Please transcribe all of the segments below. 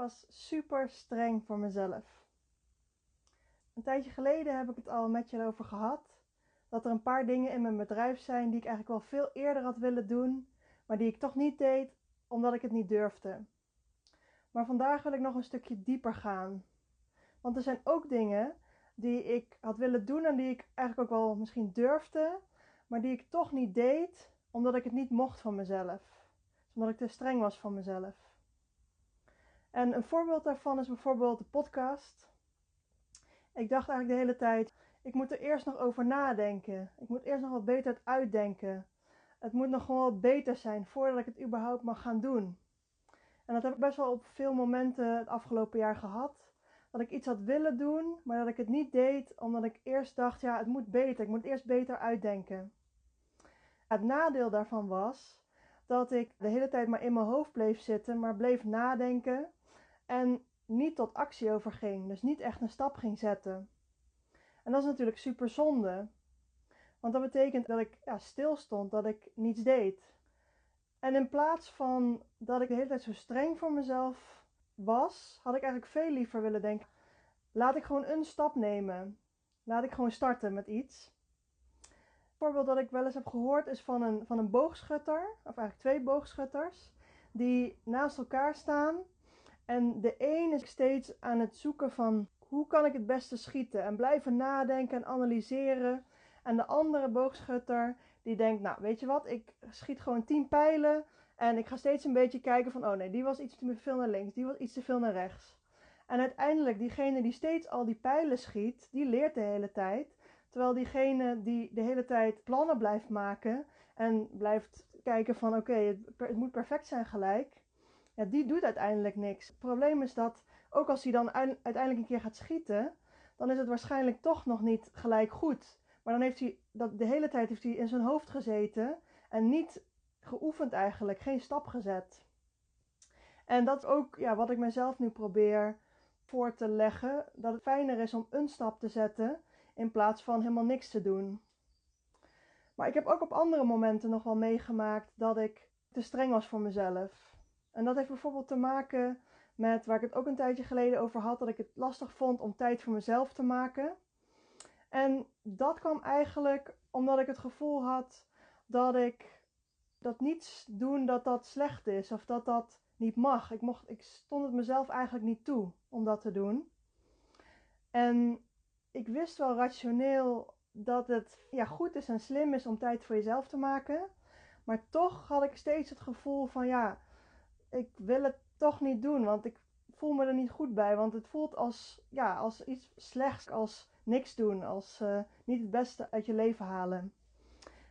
was super streng voor mezelf. Een tijdje geleden heb ik het al met je over gehad. Dat er een paar dingen in mijn bedrijf zijn die ik eigenlijk wel veel eerder had willen doen, maar die ik toch niet deed omdat ik het niet durfde. Maar vandaag wil ik nog een stukje dieper gaan. Want er zijn ook dingen die ik had willen doen en die ik eigenlijk ook wel misschien durfde, maar die ik toch niet deed omdat ik het niet mocht van mezelf. Dus omdat ik te streng was van mezelf. En een voorbeeld daarvan is bijvoorbeeld de podcast. Ik dacht eigenlijk de hele tijd, ik moet er eerst nog over nadenken. Ik moet eerst nog wat beter het uitdenken. Het moet nog gewoon wat beter zijn voordat ik het überhaupt mag gaan doen. En dat heb ik best wel op veel momenten het afgelopen jaar gehad. Dat ik iets had willen doen, maar dat ik het niet deed omdat ik eerst dacht, ja, het moet beter. Ik moet eerst beter uitdenken. Het nadeel daarvan was dat ik de hele tijd maar in mijn hoofd bleef zitten, maar bleef nadenken en niet tot actie overging. Dus niet echt een stap ging zetten. En dat is natuurlijk super zonde. Want dat betekent dat ik ja, dat ik niets deed. En in plaats van dat ik de hele tijd zo streng voor mezelf was, had ik eigenlijk veel liever willen denken: laat ik gewoon een stap nemen. Laat ik gewoon starten met iets. Een voorbeeld dat ik wel eens heb gehoord is van een, van een boogschutter, of eigenlijk twee boogschutters, die naast elkaar staan. En de een is steeds aan het zoeken van hoe kan ik het beste schieten en blijven nadenken en analyseren. En de andere boogschutter die denkt, nou weet je wat, ik schiet gewoon 10 pijlen en ik ga steeds een beetje kijken van, oh nee, die was iets te veel naar links, die was iets te veel naar rechts. En uiteindelijk, diegene die steeds al die pijlen schiet, die leert de hele tijd. Terwijl diegene die de hele tijd plannen blijft maken en blijft kijken van, oké, het, het moet perfect zijn gelijk, die doet uiteindelijk niks. Het probleem is dat, ook als hij dan uiteindelijk een keer gaat schieten, dan is het waarschijnlijk toch nog niet gelijk goed. Maar dan heeft hij dat de hele tijd heeft hij in zijn hoofd gezeten en niet geoefend eigenlijk, geen stap gezet. En dat is ook ja, wat ik mezelf nu probeer voor te leggen. Dat het fijner is om een stap te zetten in plaats van helemaal niks te doen. Maar ik heb ook op andere momenten nog wel meegemaakt dat ik te streng was voor mezelf. En dat heeft bijvoorbeeld te maken met waar ik het ook een tijdje geleden over had, dat ik het lastig vond om tijd voor mezelf te maken. En dat kwam eigenlijk omdat ik het gevoel had dat ik dat niets doen dat dat slecht is of dat dat niet mag. Ik, mocht, ik stond het mezelf eigenlijk niet toe om dat te doen. En ik wist wel rationeel dat het ja, goed is en slim is om tijd voor jezelf te maken. Maar toch had ik steeds het gevoel van ja, ik wil het toch niet doen, want ik voel me er niet goed bij. Want het voelt als, ja, als iets slechts, als niks doen, als uh, niet het beste uit je leven halen.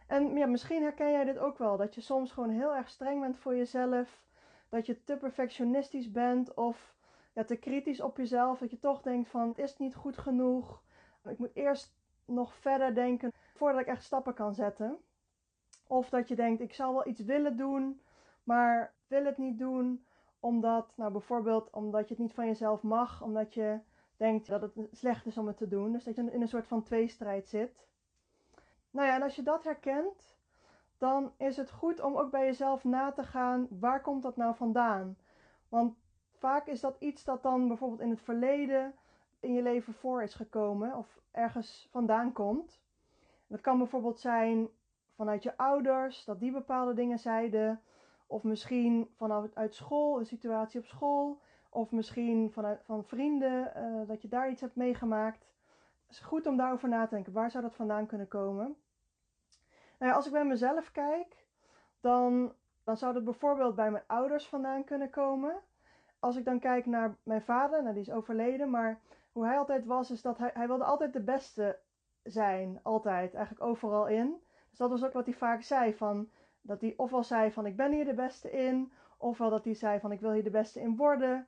En ja, misschien herken jij dit ook wel, dat je soms gewoon heel erg streng bent voor jezelf, dat je te perfectionistisch bent of ja, te kritisch op jezelf, dat je toch denkt van het is niet goed genoeg, ik moet eerst nog verder denken voordat ik echt stappen kan zetten. Of dat je denkt ik zal wel iets willen doen, maar wil het niet doen omdat, nou bijvoorbeeld omdat je het niet van jezelf mag, omdat je denkt dat het slecht is om het te doen. Dus dat je in een soort van tweestrijd zit. Nou ja, en als je dat herkent, dan is het goed om ook bij jezelf na te gaan, waar komt dat nou vandaan? Want vaak is dat iets dat dan bijvoorbeeld in het verleden in je leven voor is gekomen of ergens vandaan komt. Dat kan bijvoorbeeld zijn vanuit je ouders, dat die bepaalde dingen zeiden. Of misschien vanuit uit school, een situatie op school. Of misschien vanuit, van vrienden, uh, dat je daar iets hebt meegemaakt. Het is goed om daarover na te denken. Waar zou dat vandaan kunnen komen? Nou ja, als ik bij mezelf kijk, dan, dan zou dat bijvoorbeeld bij mijn ouders vandaan kunnen komen. Als ik dan kijk naar mijn vader, nou die is overleden, maar hoe hij altijd was, is dat hij, hij wilde altijd de beste zijn. Altijd, eigenlijk overal in. Dus dat was ook wat hij vaak zei, van dat hij ofwel zei van ik ben hier de beste in, ofwel dat hij zei van ik wil hier de beste in worden.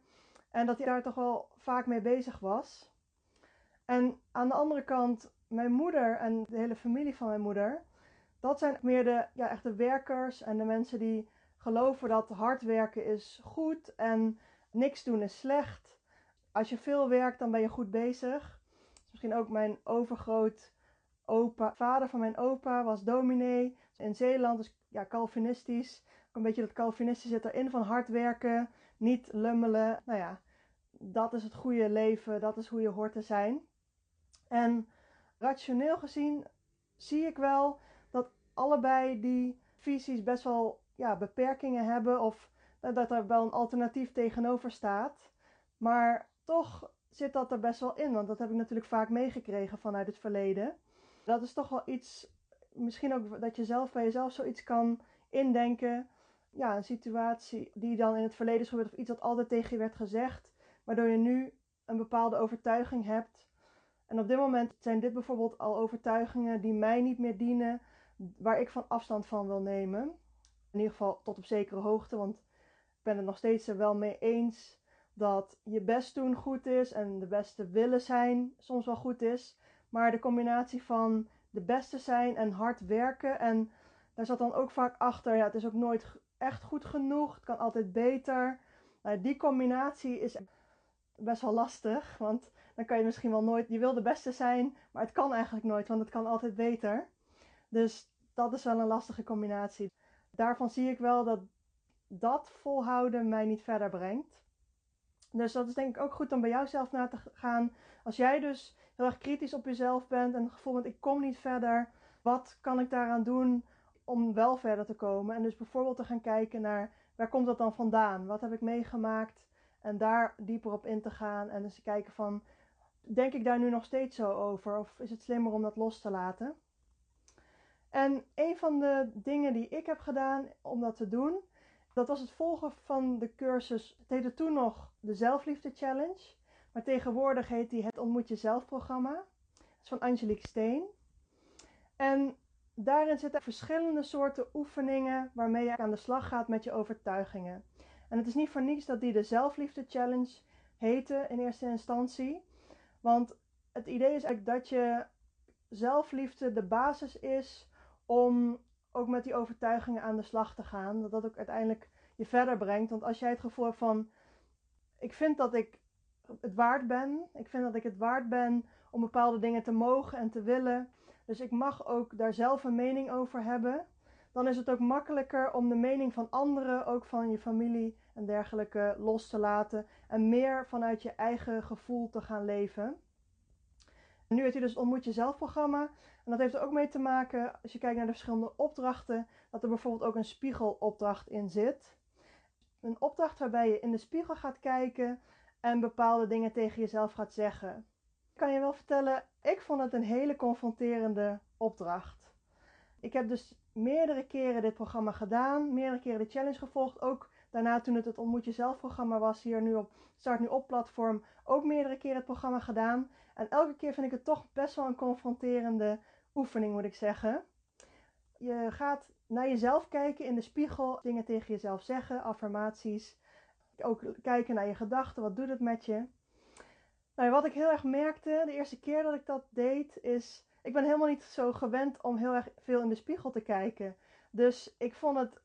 En dat hij daar toch wel vaak mee bezig was. En aan de andere kant, mijn moeder en de hele familie van mijn moeder, dat zijn meer de ja, echte werkers en de mensen die geloven dat hard werken is goed en niks doen is slecht. Als je veel werkt, dan ben je goed bezig. misschien ook mijn overgroot opa, vader van mijn opa was dominee in Zeeland, dus ja, Calvinistisch. Een beetje dat Calvinistische zit erin van hard werken, niet lummelen. Nou ja, dat is het goede leven, dat is hoe je hoort te zijn. En rationeel gezien zie ik wel dat allebei die visies best wel ja, beperkingen hebben of dat er wel een alternatief tegenover staat. Maar toch zit dat er best wel in, want dat heb ik natuurlijk vaak meegekregen vanuit het verleden. Dat is toch wel iets, misschien ook dat je zelf bij jezelf zoiets kan indenken. Ja, een situatie die dan in het verleden is gebeurd of iets dat altijd tegen je werd gezegd, waardoor je nu een bepaalde overtuiging hebt. En op dit moment zijn dit bijvoorbeeld al overtuigingen die mij niet meer dienen, waar ik van afstand van wil nemen. In ieder geval tot op zekere hoogte, want ik ben het nog steeds er wel mee eens dat je best doen goed is en de beste willen zijn soms wel goed is. Maar de combinatie van de beste zijn en hard werken en daar zat dan ook vaak achter, ja, het is ook nooit echt goed genoeg, het kan altijd beter. Nou, die combinatie is best wel lastig, want dan kan je misschien wel nooit, je wil de beste zijn, maar het kan eigenlijk nooit, want het kan altijd beter. Dus dat is wel een lastige combinatie. Daarvan zie ik wel dat dat volhouden mij niet verder brengt. Dus dat is denk ik ook goed om bij jouzelf na te gaan. Als jij dus heel erg kritisch op jezelf bent en het gevoel dat ik kom niet verder, wat kan ik daaraan doen om wel verder te komen? En dus bijvoorbeeld te gaan kijken naar waar komt dat dan vandaan? Wat heb ik meegemaakt? En daar dieper op in te gaan en dus te kijken van, denk ik daar nu nog steeds zo over? Of is het slimmer om dat los te laten? En een van de dingen die ik heb gedaan om dat te doen, dat was het volgen van de cursus. Het heette toen nog de Zelfliefde Challenge. Maar tegenwoordig heet die het Ontmoet Jezelf programma. Dat is van Angelique Steen. En daarin zitten verschillende soorten oefeningen waarmee je aan de slag gaat met je overtuigingen. En het is niet voor niets dat die de Zelfliefde Challenge heette in eerste instantie. Want het idee is eigenlijk dat je zelfliefde de basis is om ook met die overtuigingen aan de slag te gaan. Dat dat ook uiteindelijk je verder brengt. Want als jij het gevoel hebt van, ik vind dat ik het waard ben. Ik vind dat ik het waard ben om bepaalde dingen te mogen en te willen. Dus ik mag ook daar zelf een mening over hebben. Dan is het ook makkelijker om de mening van anderen, ook van je familie en dergelijke, los te laten. En meer vanuit je eigen gevoel te gaan leven. nu heeft hij dus Ontmoet Jezelf programma. En dat heeft er ook mee te maken, als je kijkt naar de verschillende opdrachten, dat er bijvoorbeeld ook een spiegelopdracht in zit. Een opdracht waarbij je in de spiegel gaat kijken en bepaalde dingen tegen jezelf gaat zeggen. Ik kan je wel vertellen, ik vond het een hele confronterende opdracht. Ik heb dus meerdere keren dit programma gedaan, meerdere keren de challenge gevolgd. Ook daarna toen het het Ontmoet Jezelf programma was, hier nu op Start Nu Op platform, ook meerdere keren het programma gedaan. En elke keer vind ik het toch best wel een confronterende oefening, moet ik zeggen. Je gaat naar jezelf kijken in de spiegel, dingen tegen jezelf zeggen, affirmaties. Ook kijken naar je gedachten, wat doet het met je? Nou, wat ik heel erg merkte de eerste keer dat ik dat deed, is. Ik ben helemaal niet zo gewend om heel erg veel in de spiegel te kijken. Dus ik vond het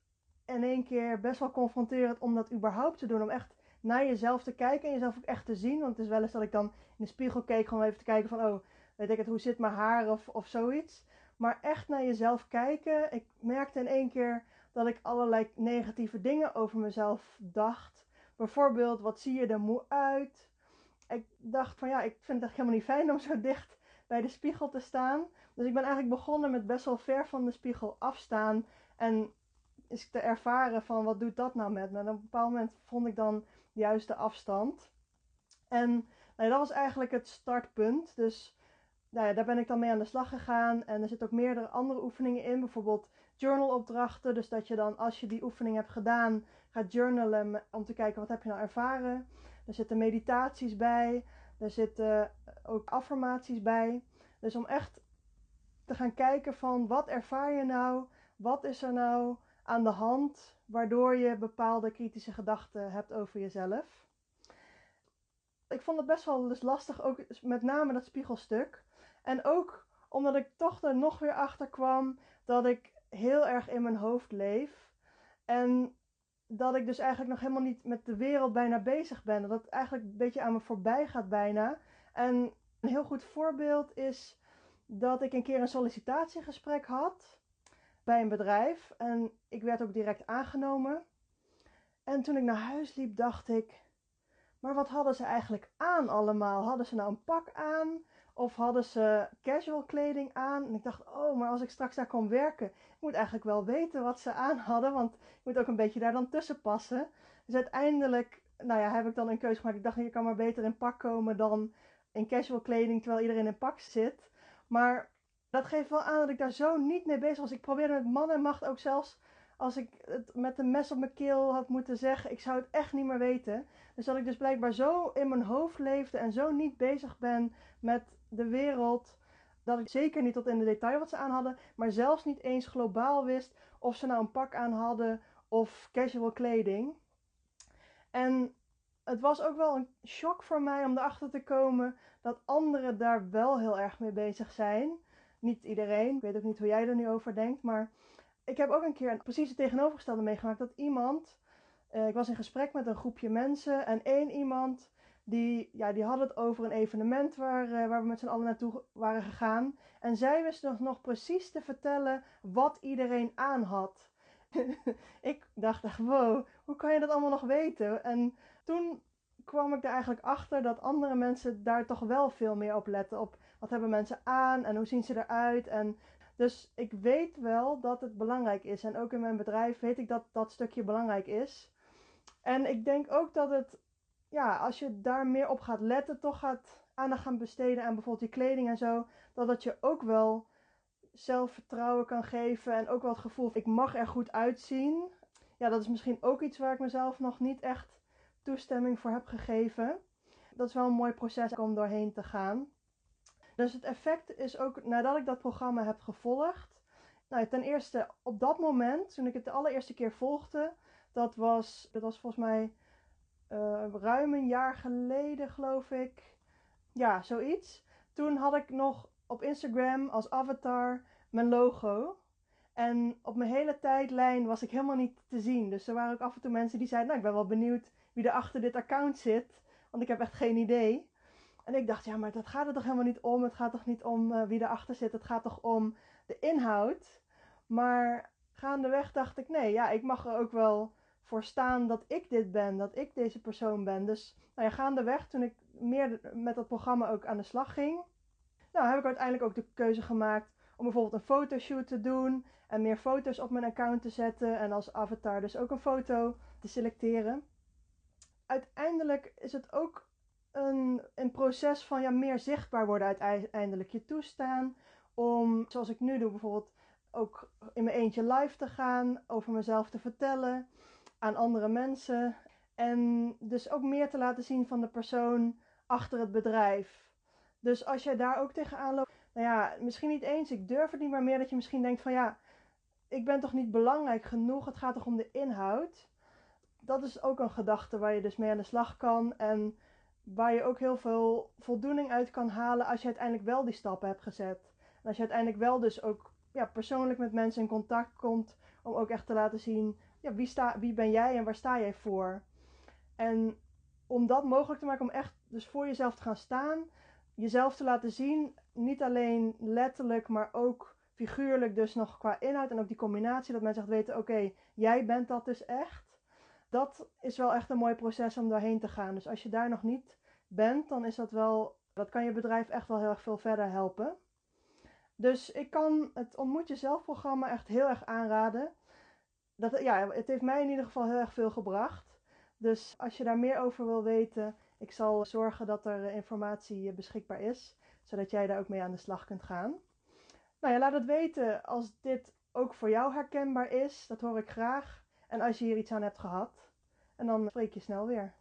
in één keer best wel confronterend om dat überhaupt te doen. Om echt naar jezelf te kijken en jezelf ook echt te zien. Want het is wel eens dat ik dan in de spiegel keek, gewoon even te kijken van, oh, weet ik het, hoe zit mijn haar of, of zoiets. Maar echt naar jezelf kijken. Ik merkte in één keer dat ik allerlei negatieve dingen over mezelf dacht. Bijvoorbeeld, wat zie je er moe uit? Ik dacht van ja, ik vind het helemaal niet fijn om zo dicht bij de spiegel te staan. Dus ik ben eigenlijk begonnen met best wel ver van de spiegel afstaan. En is te ervaren van wat doet dat nou met me. En op een bepaald moment vond ik dan de juiste afstand. En nou, dat was eigenlijk het startpunt. Dus nou ja, daar ben ik dan mee aan de slag gegaan. En er zitten ook meerdere andere oefeningen in. Bijvoorbeeld journalopdrachten. Dus dat je dan, als je die oefening hebt gedaan, gaat journalen om te kijken wat heb je nou ervaren. Er zitten meditaties bij. Er zitten ook affirmaties bij. Dus om echt te gaan kijken van wat ervaar je nou? Wat is er nou aan de hand waardoor je bepaalde kritische gedachten hebt over jezelf? Ik vond het best wel dus lastig, ook met name dat spiegelstuk. En ook omdat ik toch er nog weer achter kwam dat ik heel erg in mijn hoofd leef. En dat ik dus eigenlijk nog helemaal niet met de wereld bijna bezig ben. Dat het eigenlijk een beetje aan me voorbij gaat bijna. En een heel goed voorbeeld is dat ik een keer een sollicitatiegesprek had bij een bedrijf. En ik werd ook direct aangenomen. En toen ik naar huis liep, dacht ik: Maar wat hadden ze eigenlijk aan allemaal? Hadden ze nou een pak aan? Of hadden ze casual kleding aan? En ik dacht, oh, maar als ik straks daar kom werken, ik moet eigenlijk wel weten wat ze aan hadden. Want ik moet ook een beetje daar dan tussen passen. Dus uiteindelijk, nou ja, heb ik dan een keuze gemaakt. Ik dacht, je kan maar beter in pak komen dan in casual kleding, terwijl iedereen in pak zit. Maar dat geeft wel aan dat ik daar zo niet mee bezig was. Ik probeerde met man en macht ook zelfs als ik het met een mes op mijn keel had moeten zeggen, ik zou het echt niet meer weten. Dus dat ik dus blijkbaar zo in mijn hoofd leefde en zo niet bezig ben met de wereld, dat ik zeker niet tot in de detail wat ze aan hadden, maar zelfs niet eens globaal wist of ze nou een pak aan hadden of casual kleding. En het was ook wel een shock voor mij om erachter te komen dat anderen daar wel heel erg mee bezig zijn. Niet iedereen, ik weet ook niet hoe jij er nu over denkt, maar ik heb ook een keer precies het tegenovergestelde meegemaakt. Dat iemand, uh, ik was in gesprek met een groepje mensen en één iemand, die, ja, die had het over een evenement waar, uh, waar we met z'n allen naartoe waren gegaan. En zij wist nog, nog precies te vertellen wat iedereen aan had. ik dacht echt, wow, hoe kan je dat allemaal nog weten? En toen kwam ik er eigenlijk achter dat andere mensen daar toch wel veel meer op letten. Op wat hebben mensen aan en hoe zien ze eruit. En dus ik weet wel dat het belangrijk is. En ook in mijn bedrijf weet ik dat dat stukje belangrijk is. En ik denk ook dat het, ja, als je daar meer op gaat letten, toch gaat aandacht gaan besteden aan bijvoorbeeld je kleding en zo, dat dat je ook wel zelfvertrouwen kan geven en ook wel het gevoel, ik mag er goed uitzien. Ja, dat is misschien ook iets waar ik mezelf nog niet echt toestemming voor heb gegeven. Dat is wel een mooi proces om doorheen te gaan. Dus het effect is ook nadat ik dat programma heb gevolgd. Nou, ten eerste op dat moment, toen ik het de allereerste keer volgde, dat was, dat was volgens mij uh, ruim een jaar geleden, geloof ik. Ja, zoiets. Toen had ik nog op Instagram als avatar mijn logo. En op mijn hele tijdlijn was ik helemaal niet te zien. Dus er waren ook af en toe mensen die zeiden: Nou, ik ben wel benieuwd wie er achter dit account zit. Want ik heb echt geen idee. En ik dacht, ja, maar dat gaat er toch helemaal niet om. Het gaat toch niet om uh, wie erachter zit. Het gaat toch om de inhoud. Maar gaandeweg dacht ik, nee, ja, ik mag er ook wel voor staan dat ik dit ben. Dat ik deze persoon ben. Dus nou ja, gaandeweg, toen ik meer met dat programma ook aan de slag ging. Nou, heb ik uiteindelijk ook de keuze gemaakt om bijvoorbeeld een fotoshoot te doen. En meer foto's op mijn account te zetten. En als avatar dus ook een foto te selecteren. Uiteindelijk is het ook een, een proces van ja, meer zichtbaar worden uiteindelijk. Je toestaan om, zoals ik nu doe bijvoorbeeld, ook in mijn eentje live te gaan, over mezelf te vertellen aan andere mensen. En dus ook meer te laten zien van de persoon achter het bedrijf. Dus als jij daar ook tegenaan loopt, nou ja, misschien niet eens, ik durf het niet, maar meer dat je misschien denkt van ja, ik ben toch niet belangrijk genoeg, het gaat toch om de inhoud. Dat is ook een gedachte waar je dus mee aan de slag kan. En waar je ook heel veel voldoening uit kan halen als je uiteindelijk wel die stappen hebt gezet. En als je uiteindelijk wel dus ook ja, persoonlijk met mensen in contact komt om ook echt te laten zien, ja, wie, sta, wie ben jij en waar sta jij voor? En om dat mogelijk te maken, om echt dus voor jezelf te gaan staan, jezelf te laten zien, niet alleen letterlijk, maar ook figuurlijk dus nog qua inhoud en ook die combinatie, dat mensen echt weten, oké, jij bent dat dus echt dat is wel echt een mooi proces om doorheen te gaan. Dus als je daar nog niet bent, dan is dat wel, dat kan je bedrijf echt wel heel erg veel verder helpen. Dus ik kan het Ontmoet Jezelf programma echt heel erg aanraden. Dat, ja, het heeft mij in ieder geval heel erg veel gebracht. Dus als je daar meer over wil weten, ik zal zorgen dat er informatie beschikbaar is, zodat jij daar ook mee aan de slag kunt gaan. Nou ja, laat het weten als dit ook voor jou herkenbaar is. Dat hoor ik graag. En als je hier iets aan hebt gehad. En dan spreek je snel weer.